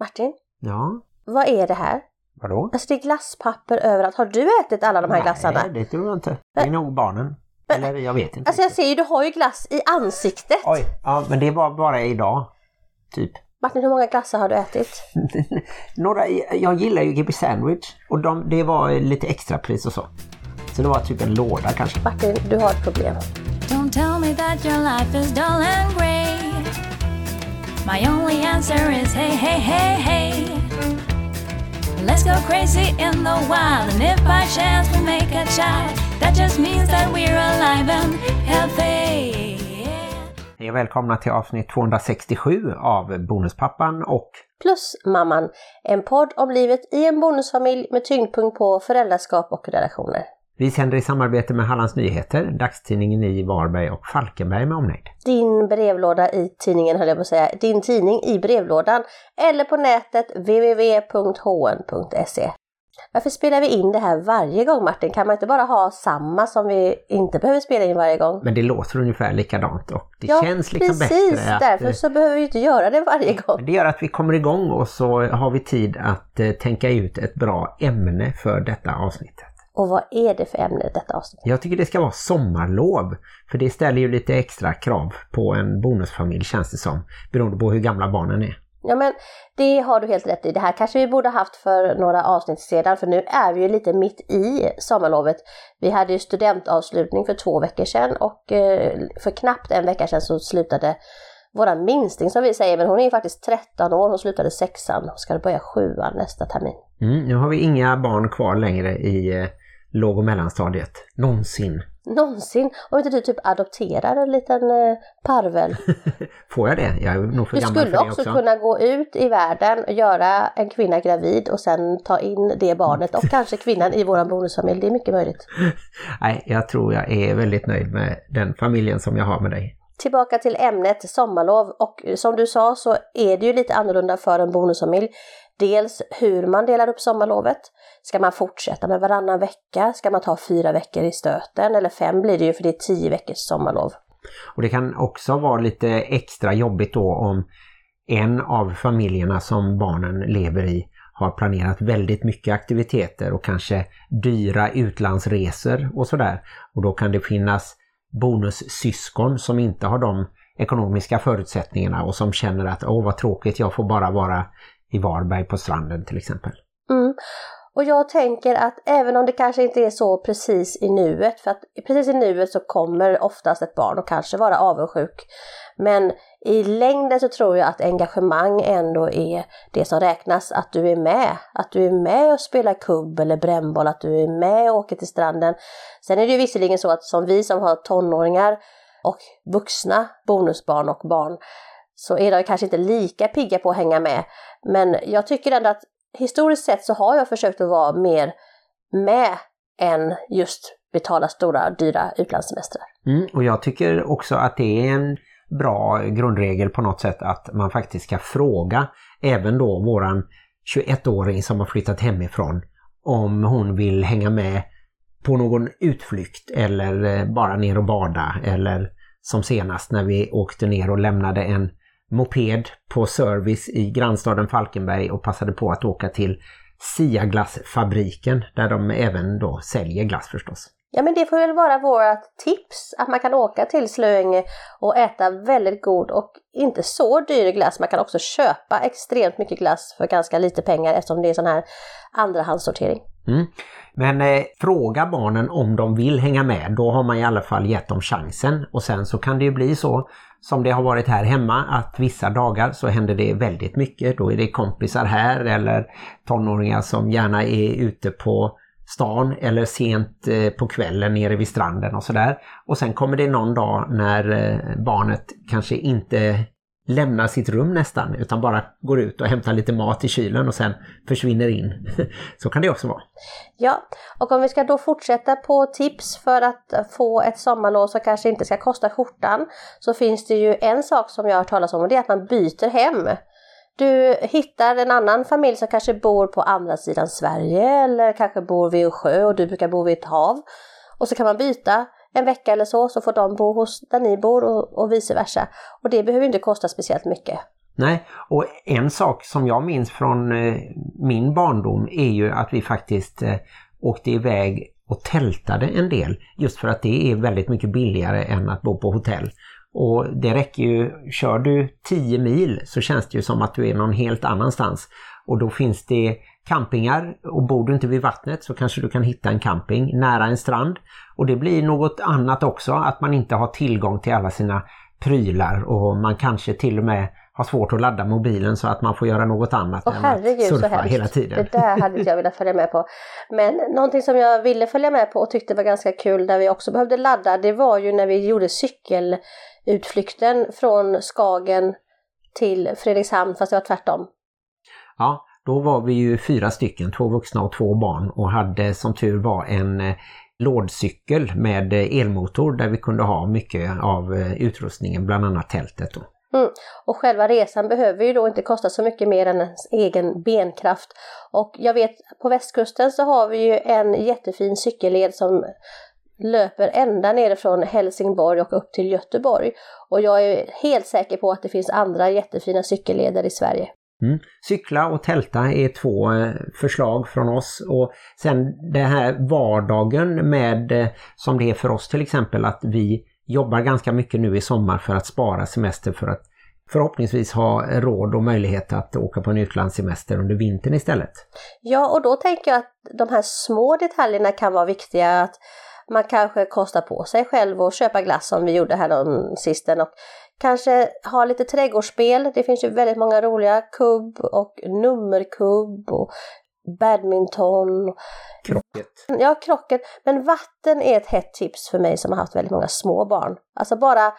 Martin, Ja, vad är det här? vadå? Alltså det är glasspapper överallt. Har du ätit alla de här glassarna? Nej, det tror jag inte. Det är nog barnen. Eller jag vet inte. Alltså jag ser ju, du har ju glass i ansiktet. Oj, ja men det var bara idag. Typ. Martin, hur många glassar har du ätit? Några, jag gillar ju GB Sandwich och de, det var lite extra pris och så. Så det var typ en låda kanske. Martin, du har ett problem. Don't tell me that your life is dull and grey. My only answer is hey, hey, hey, hey. Let's go crazy in the wild, and if by chance we make a child, that just means that we're alive and healthy. Hej och välkomna till avsnitt 267 av Bonuspappan och Plus Mamman, en podd om livet i en bonusfamilj med tyngdpunkt på föräldraskap och relationer. Vi sänder i samarbete med Hallands Nyheter, dagstidningen i Varberg och Falkenberg med omnejd. Din brevlåda i tidningen höll jag på att säga, din tidning i brevlådan eller på nätet www.hn.se. Varför spelar vi in det här varje gång Martin? Kan man inte bara ha samma som vi inte behöver spela in varje gång? Men det låter ungefär likadant och det ja, känns liksom precis, bättre att... därför så behöver vi inte göra det varje gång. Men Det gör att vi kommer igång och så har vi tid att eh, tänka ut ett bra ämne för detta avsnittet. Och vad är det för ämne detta avsnitt? Jag tycker det ska vara sommarlov. För det ställer ju lite extra krav på en bonusfamilj känns det som. Beroende på hur gamla barnen är. Ja men det har du helt rätt i. Det här kanske vi borde haft för några avsnitt sedan för nu är vi ju lite mitt i sommarlovet. Vi hade ju studentavslutning för två veckor sedan och eh, för knappt en vecka sedan så slutade våran minsting som vi säger, men hon är ju faktiskt 13 år, hon slutade sexan och ska börja sjuan nästa termin. Mm, nu har vi inga barn kvar längre i eh, låg- och mellanstadiet. Någonsin. Någonsin, om inte du typ adopterar en liten eh, parvel. Får jag det? Jag är nog för Du gammal för skulle det också också. kunna gå ut i världen och göra en kvinna gravid och sen ta in det barnet och kanske kvinnan i våran bonusfamilj. Det är mycket möjligt. Nej, jag tror jag är väldigt nöjd med den familjen som jag har med dig. Tillbaka till ämnet sommarlov och som du sa så är det ju lite annorlunda för en bonusfamilj. Dels hur man delar upp sommarlovet. Ska man fortsätta med varannan vecka? Ska man ta fyra veckor i stöten? Eller fem blir det ju för det är tio veckors sommarlov. Och det kan också vara lite extra jobbigt då om en av familjerna som barnen lever i har planerat väldigt mycket aktiviteter och kanske dyra utlandsresor och sådär. Och då kan det finnas bonussyskon som inte har de ekonomiska förutsättningarna och som känner att åh vad tråkigt, jag får bara vara i Varberg på stranden till exempel. Mm. Och jag tänker att även om det kanske inte är så precis i nuet, för att precis i nuet så kommer oftast ett barn och kanske vara avundsjuk. Men i längden så tror jag att engagemang ändå är det som räknas, att du är med. Att du är med och spelar kubb eller brännboll, att du är med och åker till stranden. Sen är det ju visserligen så att som vi som har tonåringar och vuxna bonusbarn och barn så är de kanske inte lika pigga på att hänga med. Men jag tycker ändå att historiskt sett så har jag försökt att vara mer med än just betala stora dyra utlandssemestrar. Mm, och jag tycker också att det är en bra grundregel på något sätt att man faktiskt ska fråga även då våran 21-åring som har flyttat hemifrån om hon vill hänga med på någon utflykt eller bara ner och bada eller som senast när vi åkte ner och lämnade en moped på service i grannstaden Falkenberg och passade på att åka till Sia-glassfabriken där de även då säljer glass förstås. Ja men det får väl vara vårt tips att man kan åka till Slöinge och äta väldigt god och inte så dyr glass. Man kan också köpa extremt mycket glass för ganska lite pengar eftersom det är sån här andrahandssortering. Mm. Men eh, fråga barnen om de vill hänga med, då har man i alla fall gett dem chansen. Och sen så kan det ju bli så som det har varit här hemma att vissa dagar så händer det väldigt mycket. Då är det kompisar här eller tonåringar som gärna är ute på stan eller sent eh, på kvällen nere vid stranden och sådär. Och sen kommer det någon dag när eh, barnet kanske inte lämnar sitt rum nästan utan bara går ut och hämtar lite mat i kylen och sen försvinner in. Så kan det också vara. Ja, och om vi ska då fortsätta på tips för att få ett sommarlov som kanske inte ska kosta skjortan så finns det ju en sak som jag har hört talas om och det är att man byter hem. Du hittar en annan familj som kanske bor på andra sidan Sverige eller kanske bor vid en sjö och du brukar bo vid ett hav. Och så kan man byta en vecka eller så, så får de bo hos där ni bor och, och vice versa. Och det behöver inte kosta speciellt mycket. Nej, och en sak som jag minns från eh, min barndom är ju att vi faktiskt eh, åkte iväg och tältade en del. Just för att det är väldigt mycket billigare än att bo på hotell. Och det räcker ju, kör du 10 mil så känns det ju som att du är någon helt annanstans. Och då finns det campingar och bor du inte vid vattnet så kanske du kan hitta en camping nära en strand. Och det blir något annat också, att man inte har tillgång till alla sina prylar och man kanske till och med har svårt att ladda mobilen så att man får göra något annat Åh, än herregud, att surfa hela tiden. Det där hade jag velat följa med på. Men någonting som jag ville följa med på och tyckte var ganska kul där vi också behövde ladda det var ju när vi gjorde cykelutflykten från Skagen till Fredrikshamn fast det var tvärtom. Ja, då var vi ju fyra stycken, två vuxna och två barn och hade som tur var en eh, lådcykel med eh, elmotor där vi kunde ha mycket av eh, utrustningen, bland annat tältet. Då. Mm. Och själva resan behöver ju då inte kosta så mycket mer än ens egen benkraft. Och jag vet på västkusten så har vi ju en jättefin cykelled som löper ända nerifrån Helsingborg och upp till Göteborg. Och jag är helt säker på att det finns andra jättefina cykelleder i Sverige. Mm. Cykla och tälta är två eh, förslag från oss och sen det här vardagen med eh, som det är för oss till exempel att vi jobbar ganska mycket nu i sommar för att spara semester för att förhoppningsvis ha råd och möjlighet att åka på en utlandssemester under vintern istället. Ja, och då tänker jag att de här små detaljerna kan vara viktiga. Att man kanske kostar på sig själv och köpa glass som vi gjorde här sisten och kanske ha lite trädgårdsspel. Det finns ju väldigt många roliga kubb och nummerkubb och badminton. Krocket. Ja, krocket. Men vatten är ett hett tips för mig som har haft väldigt många små barn. Alltså bara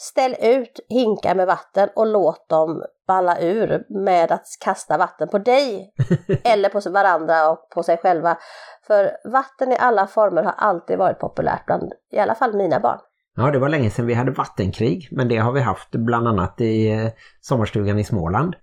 ställ ut hinkar med vatten och låt dem balla ur med att kasta vatten på dig eller på varandra och på sig själva. För vatten i alla former har alltid varit populärt bland i alla fall mina barn. Ja, det var länge sedan vi hade vattenkrig, men det har vi haft bland annat i eh, sommarstugan i Småland.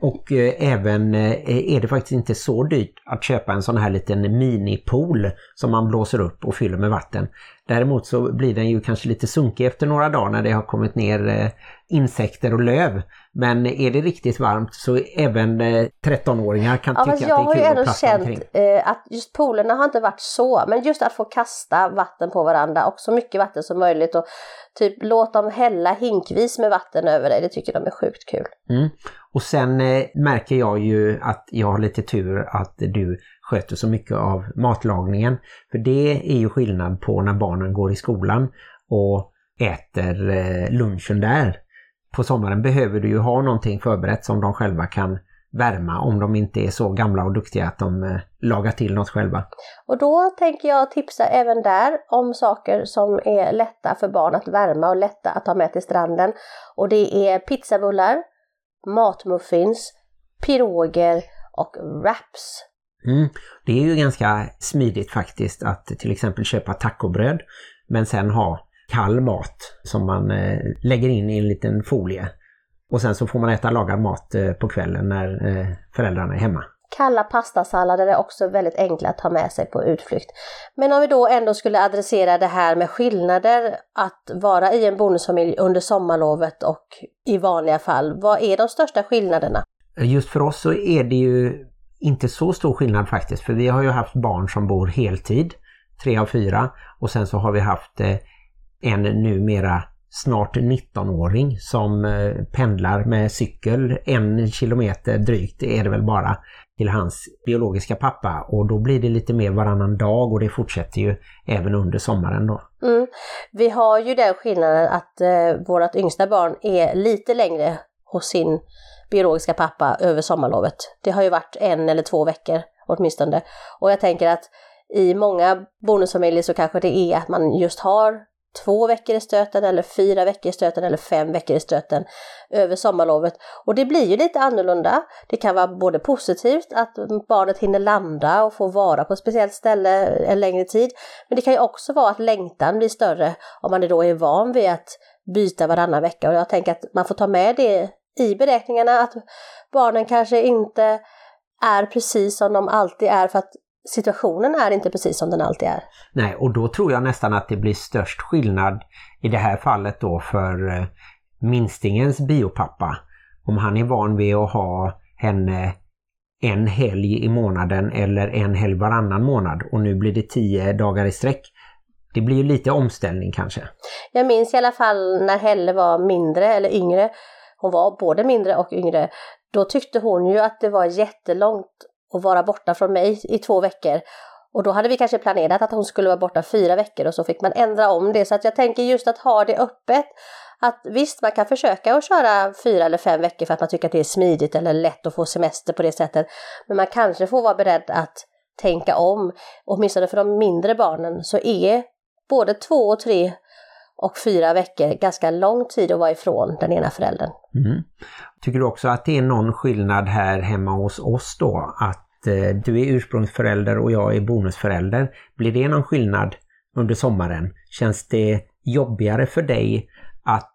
Och eh, även eh, är det faktiskt inte så dyrt att köpa en sån här liten minipool som man blåser upp och fyller med vatten. Däremot så blir den ju kanske lite sunkig efter några dagar när det har kommit ner eh, insekter och löv. Men är det riktigt varmt så även eh, 13-åringar kan Ja, tycka att jag det har är ju kul ändå att plasta känt omkring. eh, att just poolerna har inte varit så, men just att få kasta vatten på varandra och så mycket vatten som möjligt och typ låt dem hälla hinkvis med vatten över dig, det tycker de är sjukt kul. Mm. Och sen eh, märker jag ju att jag har lite tur att du sköter så mycket av matlagningen. För det är ju skillnad på när barnen går i skolan och äter eh, lunchen där. På sommaren behöver du ju ha någonting förberett som de själva kan värma om de inte är så gamla och duktiga att de eh, lagar till något själva. Och då tänker jag tipsa även där om saker som är lätta för barn att värma och lätta att ta med till stranden. Och det är pizzabullar, matmuffins, piroger och wraps. Mm. Det är ju ganska smidigt faktiskt att till exempel köpa tacobröd men sen ha kall mat som man eh, lägger in i en liten folie. Och sen så får man äta lagad mat eh, på kvällen när eh, föräldrarna är hemma. Kalla pastasallader är också väldigt enkla att ta med sig på utflykt. Men om vi då ändå skulle adressera det här med skillnader att vara i en bonusfamilj under sommarlovet och i vanliga fall. Vad är de största skillnaderna? Just för oss så är det ju inte så stor skillnad faktiskt för vi har ju haft barn som bor heltid, tre av fyra och sen så har vi haft eh, en numera snart 19-åring som eh, pendlar med cykel en kilometer drygt är det väl bara till hans biologiska pappa och då blir det lite mer varannan dag och det fortsätter ju även under sommaren då. Mm. Vi har ju den skillnaden att eh, vårt yngsta barn är lite längre hos sin biologiska pappa över sommarlovet. Det har ju varit en eller två veckor åtminstone. Och jag tänker att i många bonusfamiljer så kanske det är att man just har två veckor i stöten eller fyra veckor i stöten eller fem veckor i stöten över sommarlovet. Och det blir ju lite annorlunda. Det kan vara både positivt att barnet hinner landa och få vara på ett speciellt ställe en längre tid. Men det kan ju också vara att längtan blir större om man då är van vid att byta varannan vecka. Och jag tänker att man får ta med det i beräkningarna att barnen kanske inte är precis som de alltid är för att situationen är inte precis som den alltid är. Nej, och då tror jag nästan att det blir störst skillnad i det här fallet då för eh, minstingens biopappa. om han är van vid att ha henne en helg i månaden eller en helg varannan månad och nu blir det tio dagar i sträck. Det blir ju lite omställning kanske. Jag minns i alla fall när Helle var mindre eller yngre. Hon var både mindre och yngre. Då tyckte hon ju att det var jättelångt och vara borta från mig i två veckor. Och då hade vi kanske planerat att hon skulle vara borta fyra veckor och så fick man ändra om det. Så att jag tänker just att ha det öppet. Att visst, man kan försöka att köra fyra eller fem veckor för att man tycker att det är smidigt eller lätt att få semester på det sättet. Men man kanske får vara beredd att tänka om. Åtminstone för de mindre barnen så är både två och tre och fyra veckor ganska lång tid att vara ifrån den ena föräldern. Mm. Tycker du också att det är någon skillnad här hemma hos oss då? Att eh, du är ursprungsförälder och jag är bonusförälder. Blir det någon skillnad under sommaren? Känns det jobbigare för dig att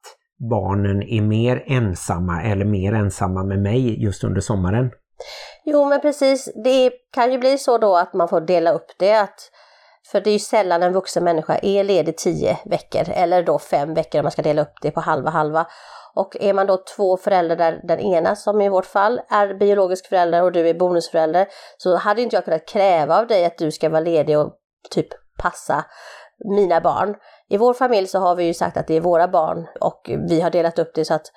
barnen är mer ensamma eller mer ensamma med mig just under sommaren? Jo men precis, det kan ju bli så då att man får dela upp det. Att, för det är ju sällan en vuxen människa är ledig tio veckor eller då fem veckor om man ska dela upp det på halva halva. Och är man då två föräldrar där den ena som i vårt fall är biologisk förälder och du är bonusförälder så hade inte jag kunnat kräva av dig att du ska vara ledig och typ passa mina barn. I vår familj så har vi ju sagt att det är våra barn och vi har delat upp det så att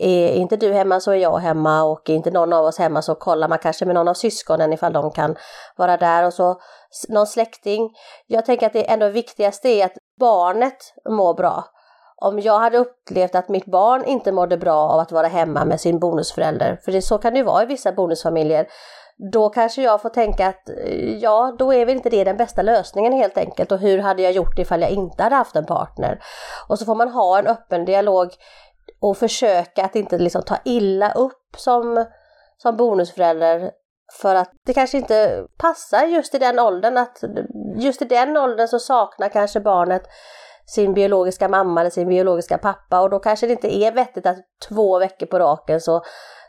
är inte du hemma så är jag hemma och är inte någon av oss hemma så kollar man kanske med någon av syskonen ifall de kan vara där och så någon släkting. Jag tänker att det ändå viktigaste är att barnet mår bra. Om jag hade upplevt att mitt barn inte mådde bra av att vara hemma med sin bonusförälder, för det, så kan det ju vara i vissa bonusfamiljer, då kanske jag får tänka att eh, ja, då är väl inte det den bästa lösningen helt enkelt. Och hur hade jag gjort ifall jag inte hade haft en partner? Och så får man ha en öppen dialog och försöka att inte liksom ta illa upp som, som bonusförälder för att det kanske inte passar just i den åldern att just i den åldern så saknar kanske barnet sin biologiska mamma eller sin biologiska pappa och då kanske det inte är vettigt att två veckor på raken så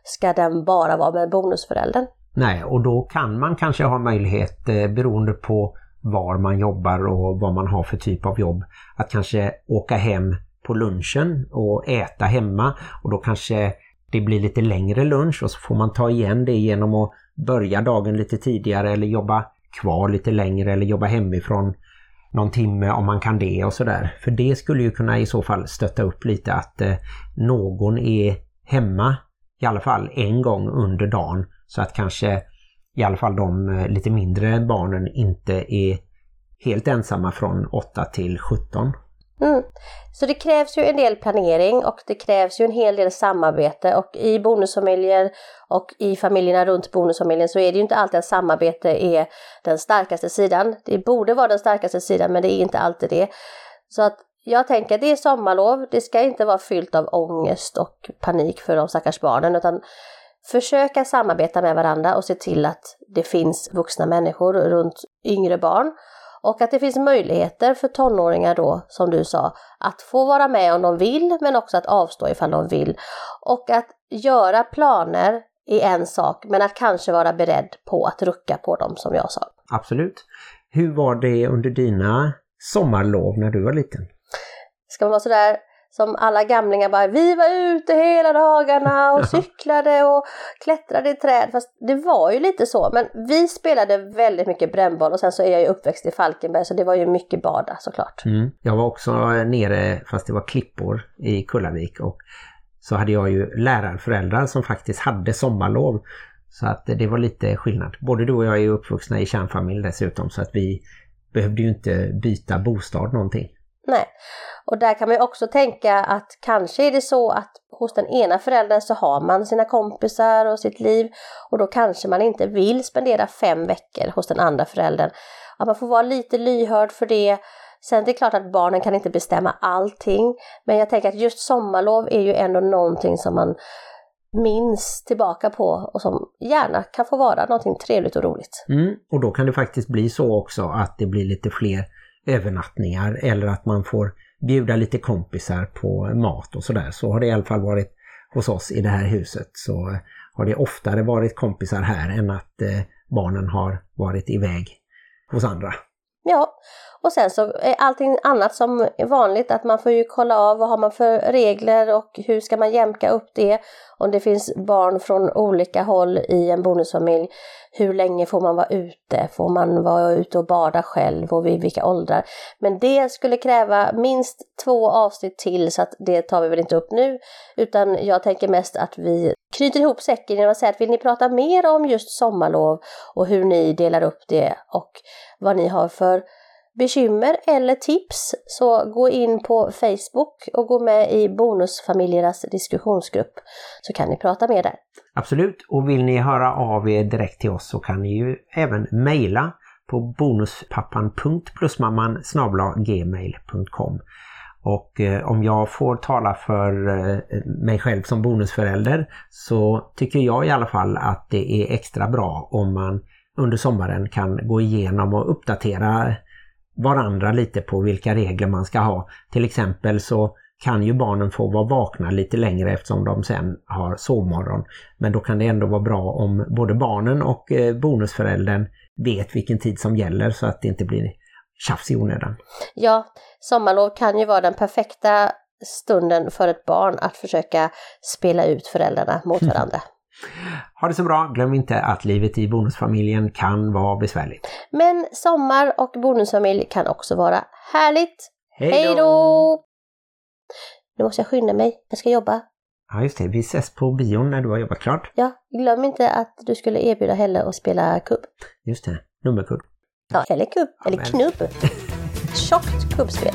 ska den bara vara med bonusföräldern. Nej, och då kan man kanske ha möjlighet eh, beroende på var man jobbar och vad man har för typ av jobb att kanske åka hem på lunchen och äta hemma och då kanske det blir lite längre lunch och så får man ta igen det genom att börja dagen lite tidigare eller jobba kvar lite längre eller jobba hemifrån någon timme om man kan det och sådär. För det skulle ju kunna i så fall stötta upp lite att eh, någon är hemma i alla fall en gång under dagen så att kanske i alla fall de eh, lite mindre barnen inte är helt ensamma från 8 till 17. Mm. Så det krävs ju en del planering och det krävs ju en hel del samarbete och i bonusfamiljer och i familjerna runt bonusfamiljen så är det ju inte alltid att samarbete är den starkaste sidan. Det borde vara den starkaste sidan men det är inte alltid det. Så att jag tänker att det är sommarlov, det ska inte vara fyllt av ångest och panik för de stackars barnen utan försöka samarbeta med varandra och se till att det finns vuxna människor runt yngre barn och att det finns möjligheter för tonåringar då, som du sa, att få vara med om de vill men också att avstå ifall de vill. Och att göra planer är en sak men att kanske vara beredd på att rucka på dem som jag sa. Absolut. Hur var det under dina sommarlov när du var liten? Ska man vara sådär som alla gamlingar bara, vi var ute hela dagarna och cyklade och klättrade i träd. Fast det var ju lite så, men vi spelade väldigt mycket brännboll och sen så är jag ju uppväxt i Falkenberg så det var ju mycket bada såklart. Mm. Jag var också nere, fast det var klippor i Kullavik och så hade jag ju lärarföräldrar som faktiskt hade sommarlov. Så att det var lite skillnad. Både du och jag är uppvuxna i kärnfamilj dessutom så att vi behövde ju inte byta bostad någonting. Nej, och där kan man ju också tänka att kanske är det så att hos den ena föräldern så har man sina kompisar och sitt liv och då kanske man inte vill spendera fem veckor hos den andra föräldern. Att man får vara lite lyhörd för det. Sen det är klart att barnen kan inte bestämma allting, men jag tänker att just sommarlov är ju ändå någonting som man minns tillbaka på och som gärna kan få vara någonting trevligt och roligt. Mm, och då kan det faktiskt bli så också att det blir lite fler övernattningar eller att man får bjuda lite kompisar på mat och sådär. Så har det i alla fall varit hos oss i det här huset så eh, har det oftare varit kompisar här än att eh, barnen har varit iväg hos andra. Ja, och sen så är allting annat som är vanligt att man får ju kolla av vad har man för regler och hur ska man jämka upp det. om det finns barn från olika håll i en bonusfamilj, hur länge får man vara ute? Får man vara ute och bada själv och vid vilka åldrar? Men det skulle kräva minst två avsnitt till så att det tar vi väl inte upp nu, utan jag tänker mest att vi knyter ihop säcken genom att säga att vill ni prata mer om just sommarlov och hur ni delar upp det och vad ni har för bekymmer eller tips så gå in på Facebook och gå med i Bonusfamiljernas diskussionsgrupp så kan ni prata med där. Absolut, och vill ni höra av er direkt till oss så kan ni ju även mejla på bonuspappan.plusmamman gmail.com och eh, om jag får tala för eh, mig själv som bonusförälder så tycker jag i alla fall att det är extra bra om man under sommaren kan gå igenom och uppdatera varandra lite på vilka regler man ska ha. Till exempel så kan ju barnen få vara vakna lite längre eftersom de sen har sovmorgon. Men då kan det ändå vara bra om både barnen och eh, bonusföräldern vet vilken tid som gäller så att det inte blir tjafs i onödan. Ja, sommarlov kan ju vara den perfekta stunden för ett barn att försöka spela ut föräldrarna mot varandra. Ha det så bra, glöm inte att livet i bonusfamiljen kan vara besvärligt. Men sommar och bonusfamilj kan också vara härligt. Hej då! Nu måste jag skynda mig, jag ska jobba. Ja just det, vi ses på bion när du har jobbat klart. Ja, glöm inte att du skulle erbjuda Helle att spela kubb. Just det, nummerkudd. Ja, eller kubb, eller knubb. Tjockt kubbspel.